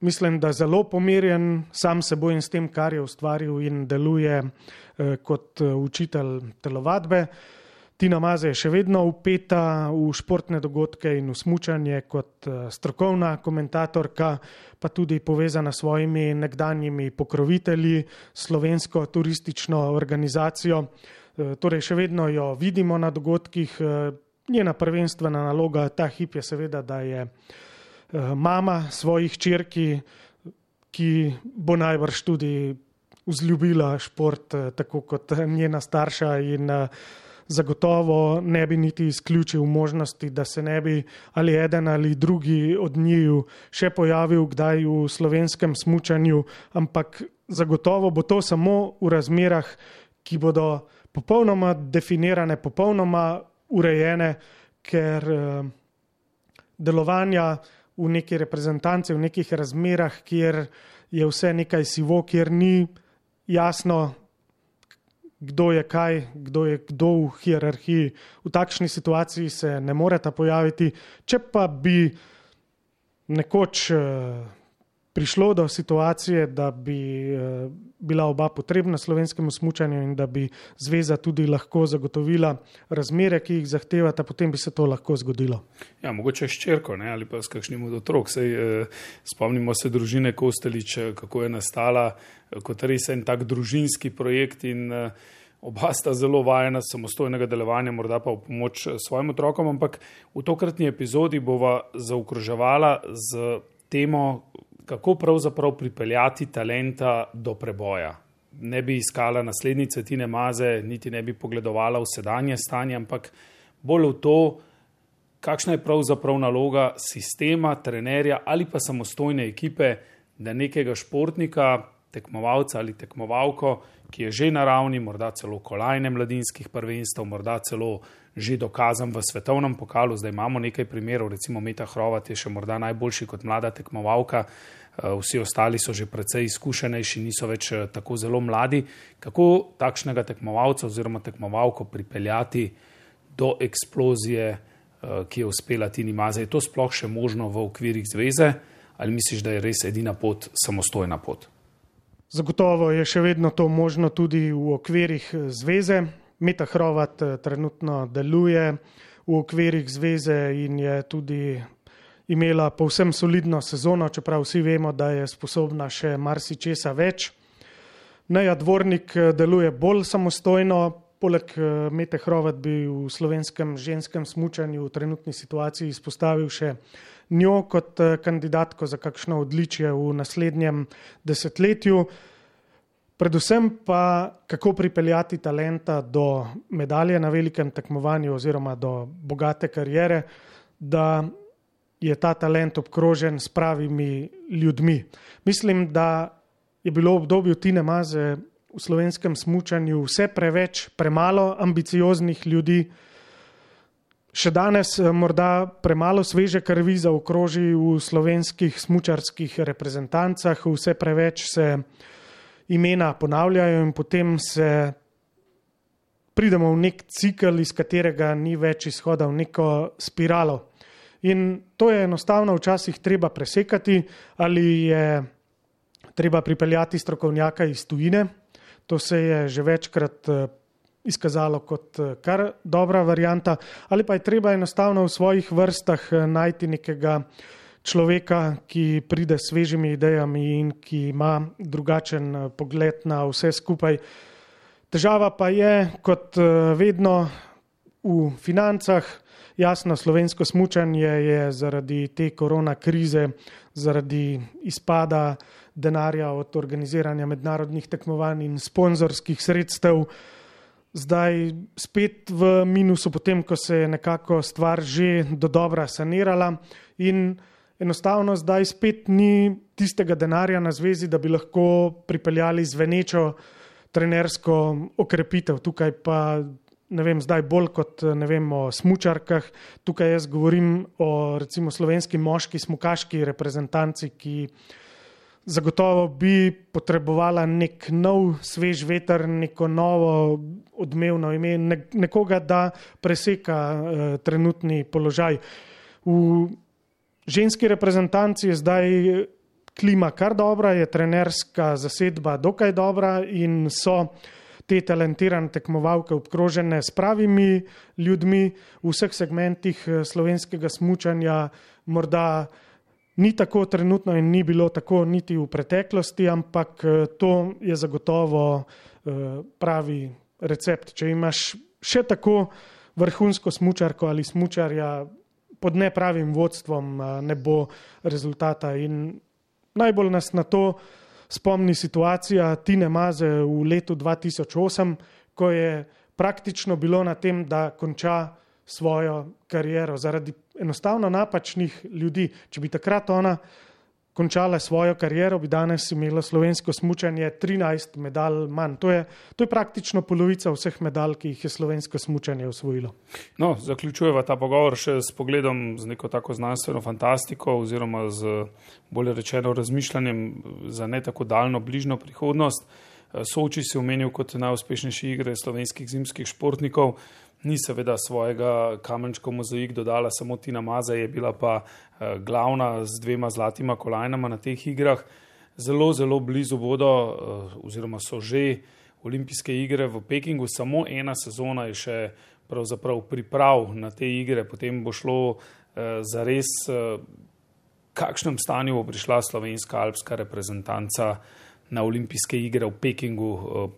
mislim, da zelo pomirjen sam seboj in s tem, kar je ustvaril in deluje uh, kot učitelj telovadbe. Tina Maze je še vedno upeta v športne dogodke in v smučanje kot eh, strokovna komentatorka, pa tudi povezana s svojimi nekdanjimi pokrovitelji, slovensko turistično organizacijo. Eh, torej, še vedno jo vidimo na dogodkih. Eh, njena prvenstvena naloga ta hip je seveda, da je mama svojih črki, ki bo najbrž tudi vzljubila šport, tako kot njena starša in zagotovo ne bi niti izključil možnosti, da se ne bi ali eden ali drugi od njiju še pojavil kdaj v slovenskem smučanju, ampak zagotovo bo to samo v razmerah, ki bodo popolnoma definirane, popolnoma urejene, ker eh, delovanja v neki reprezentanci, v nekih razmerah, kjer je vse nekaj sivo, kjer ni jasno, kdo je kaj, kdo je kdo v hierarhiji. V takšni situaciji se ne moreta pojaviti. Če pa bi nekoč uh, prišlo do situacije, da bi eh, bila oba potrebna slovenskemu smutnju in da bi zveza tudi lahko zagotovila razmere, ki jih zahtevata, potem bi se to lahko zgodilo. Ja, mogoče ščerko ne, ali pa s kakšnim od otrok. Sej, eh, spomnimo se družine Kostelič, eh, kako je nastala eh, kot res en tak družinski projekt in eh, oba sta zelo vajena samostojnega delovanja, morda pa v pomoč svojim otrokom, ampak v tokratni epizodi bova zaokroževala z temo kako pravzaprav pripeljati talenta do preboja. Ne bi iskala naslednice Tine Maze, niti ne bi pogledovala v sedanje stanje, ampak bolj v to, kakšna je pravzaprav naloga sistema, trenerja ali pa samostojne ekipe, da nekega športnika, tekmovalca ali tekmovalko, ki je že na ravni, morda celo kolajne mladinskih prvenstv, morda celo že dokazan v svetovnem pokalu. Zdaj imamo nekaj primerov, recimo Meta Hrovat je še morda najboljši kot mlada tekmovalka, eh, vsi ostali so že precej izkušenejši, niso več eh, tako zelo mladi. Kako takšnega tekmovalca oziroma tekmovalko pripeljati do eksplozije, eh, ki je uspela Tini Maze? Je to sploh še možno v okvirih zveze ali misliš, da je res edina pot samostojna pot? Zagotovo je še vedno to možno tudi v okvirih zveze. Meta Hrovat eh, trenutno deluje v okvirih zveze in je tudi imela povsem solidno sezono, čeprav vsi vemo, da je sposobna še marsičesa več. Neja Dvornik eh, deluje bolj samostojno, poleg eh, Mete Hrovat bi v slovenskem ženskem smučanju v trenutni situaciji izpostavil še njo kot kandidatko za kakšno odličje v naslednjem desetletju. Predvsem pa, kako pripeljati talenta do medalje na velikem tekmovanju oziroma do bogate karijere, da je ta talent obkrožen s pravimi ljudmi. Mislim, da je bilo v obdobju Tine Maze v slovenskem smučanju vse preveč, premalo ambicioznih ljudi, še danes eh, morda premalo sveže krvi za okroži v slovenskih smučarskih reprezentancah, vse preveč se imena ponavljajo in potem se pridemo v nek cikl, iz katerega ni več izhoda v neko spiralo. In to je enostavno včasih treba presekati ali je treba pripeljati strokovnjaka iz tujine. To se je že večkrat eh, izkazalo kot eh, kar dobra varijanta, ali pa je treba enostavno v svojih vrstah eh, najti nekega človeka, ki pride s svežimi idejami in ki ima drugačen eh, pogled na vse skupaj. Težava pa je, kot eh, vedno v financah, jasno, slovensko smučanje je zaradi te korona krize, zaradi izpada denarja od organiziranja mednarodnih tekmovanj in sponzorskih sredstev. Zdaj spet v minusu, potem ko se je nekako stvar že do dobra sanirala in enostavno zdaj spet ni tistega denarja na zvezi, da bi lahko pripeljali zvenečo trenersko okrepitev. Tukaj pa ne vem, zdaj bolj kot vem o smučarkah, tukaj jaz govorim o recimo slovenski moški smukaški reprezentanci, ki zagotovo bi potrebovala nek nov, svež veter, neko novo odmevno ime, nekoga, da preseka uh, trenutni položaj. V ženski reprezentanci je zdaj klima kar dobra, je trenerska zasedba dokaj dobra in so te talentirane tekmovalke obkrožene s pravimi ljudmi v vseh segmentih eh, slovenskega smučanja. Morda ni tako trenutno in ni bilo tako niti v preteklosti, ampak eh, to je zagotovo eh, pravi recept. Če imaš še tako vrhunsko smučarko ali smučarja, pod nepravim vodstvom ne bo rezultata. In najbolj nas na to spomni situacija Tine Maze v letu 2008, ko je praktično bilo na tem, da konča svojo kariero zaradi enostavno napačnih ljudi. Če bi takrat ona končala svojo kariero, bi danes imela slovensko smučanje 13 medalj manj. To je, to je praktično polovica vseh medalj, ki jih je slovensko smučanje osvojilo. No, zaključujeva ta pogovor še s pogledom z neko tako znanstveno fantastiko oziroma z bolje rečeno razmišljanjem za ne tako daljno bližno prihodnost. Soči si omenil kot najuspešnejši igre slovenskih zimskih športnikov. ni seveda svojega kamenčka mozaik dodala samo Tina Maza, je bila pa glavna z dvema zlatima kolajnama na teh igrah. Zelo, zelo blizu bodo, uh, oziroma so že olimpijske igre v Pekingu, samo ena sezona je še pravzaprav priprav na te igre, potem bo šlo uh, za res, uh, kakšnem stanju bo prišla slovenska alpska reprezentanca na olimpijske igre v Pekingu,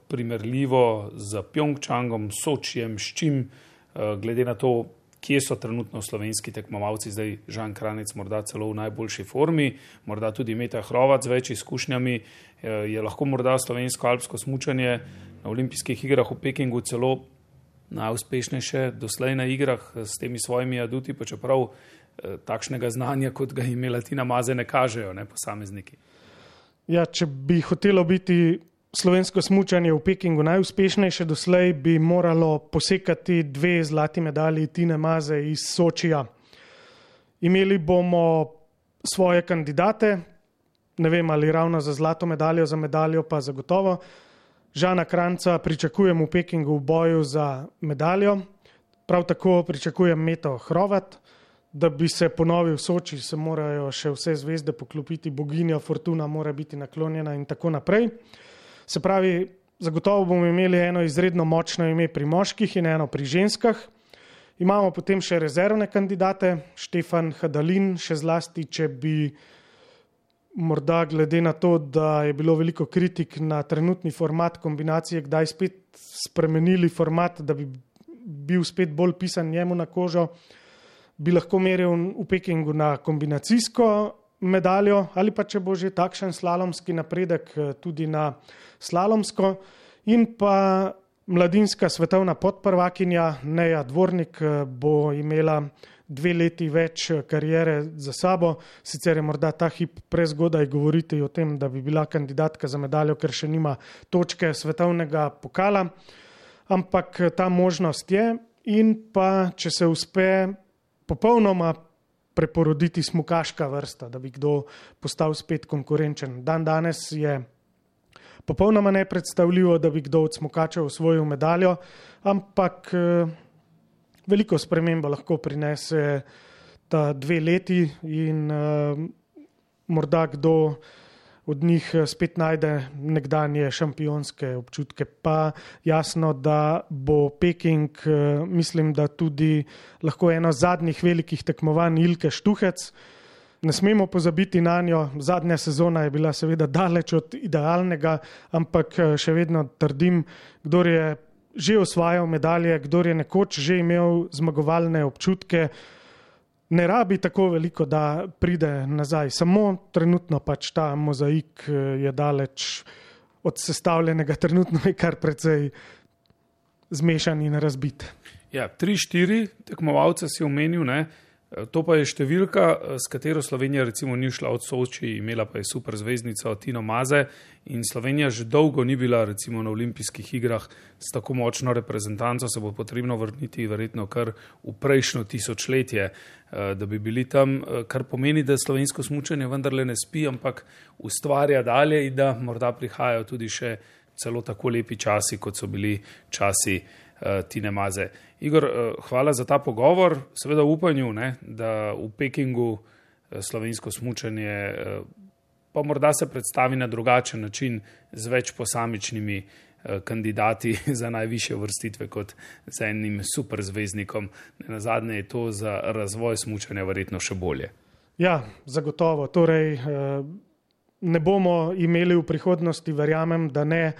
primerljivo z Pjongčangom, Sočijem, s čim, glede na to, kje so trenutno slovenski tekmovalci, zdaj Žan Kranec morda celo v najboljši formi, morda tudi Meta Hrovac z več izkušnjami, je lahko morda slovensko alpsko smučanje na olimpijskih igrah v Pekingu celo najuspešnejše doslej na igrah s temi svojimi aduti, pa čeprav eh, takšnega znanja, kot ga imela Tina Maze, ne kažejo ne, posamezniki. Ja, če bi hotelo biti slovensko smučanje v Pekingu najuspešnejše doslej, bi moralo posekati dve zlati medalji Tine Maze iz Sočija. Imeli bomo svoje kandidate, ne vem ali ravno za zlato medaljo, za medaljo pa zagotovo. Žana Kranca pričakujem v Pekingu v boju za medaljo, prav tako pričakujem Meto Hrovat, da bi se ponovil v Soči, se morajo še vse zvezde poklopiti, boginja Fortuna mora biti naklonjena in tako naprej. Se pravi, zagotovo bomo imeli eno izredno močno ime pri moških in eno pri ženskah. Imamo potem še rezervne kandidate, Štefan Hadalin, še zlasti, če bi morda glede na to, da je bilo veliko kritik na trenutni format kombinacije, kdaj spet spremenili format, da bi bil spet bolj pisan njemu na kožo, bi lahko meril v Pekingu na kombinacijsko medaljo ali pa če bo že takšen slalomski napredek tudi na slalomsko. In pa mladinska svetovna podprvakinja Neja Dvornik bo imela dve leti več eh, karijere za sabo. Sicer je morda ta hip prezgodaj govoriti o tem, da bi bila kandidatka za medaljo, ker še nima točke svetovnega pokala, ampak eh, ta možnost je. In pa, če se uspe popolnoma preporoditi smukaška vrsta, da bi kdo postal spet konkurenčen. Dan danes je popolnoma nepredstavljivo, da bi kdo od smukačev osvojil medaljo, ampak eh, veliko spremembo lahko prinese ta dve leti in uh, morda kdo od njih eh, spet najde nekdanje šampionske občutke. Pa jasno, da bo Peking, uh, mislim, da tudi lahko eno zadnjih velikih tekmovanj Ilke Štuhec. Ne smemo pozabiti na njo. Zadnja sezona je bila seveda daleč od idealnega, ampak še vedno trdim, kdo je že osvajal medalje, kdo je nekoč že imel zmagovalne občutke, ne rabi tako veliko, da pride nazaj. Samo trenutno pač ta mozaik eh, je daleč od sestavljenega, trenutno je kar precej zmešan in razbit. Ja, tri, štiri tekmovalce si omenil, ne? To pa je številka, s katero Slovenija recimo ni šla od Soči, imela pa je super zvezdnica Tino Maze in Slovenija že dolgo ni bila recimo na olimpijskih igrah s tako močno reprezentanco, se bo potrebno vrniti verjetno kar v prejšnjo tisočletje, eh, da bi bili tam, eh, kar pomeni, da slovensko smučanje vendarle ne spi, ampak ustvarja dalje in da morda prihajajo tudi še celo tako lepi časi, kot so bili časi Tine Maze. Igor, uh, hvala za ta pogovor, seveda v upanju, ne, da v Pekingu uh, slovensko smučanje pa morda se predstavi na drugačen način z več posamičnimi kandidati za najviše vrstitve kot z enim superzvezdnikom. Na zadnje je to za razvoj smučanja verjetno še bolje. Ja, zagotovo. Torej, ne bomo imeli v prihodnosti, verjamem, da ne.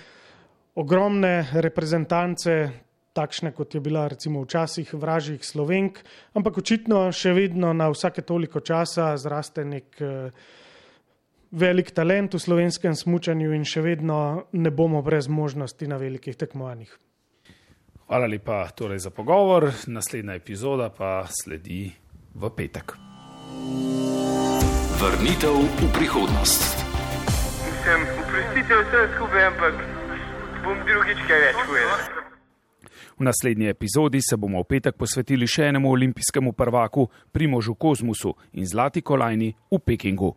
Ogromne reprezentance, takšne kot je bila recimo včasih vražjih slovenk, ampak očitno še vedno na vsake toliko časa zraste nek eh, velik talent v slovenskem smučanju in še vedno ne bomo brez možnosti na velikih tekmovanjih. Hvala lepa torej za pogovor, naslednja epizoda pa sledi v petek. Vrnitev v prihodnost. Mislim, oprostite vse skupaj, ampak bom drugič kaj več povedal. V naslednji epizodi se bomo v petek posvetili še enemu olimpijskemu prvaku, Primožu Kozmusu in zlati kolajni v Pekingu.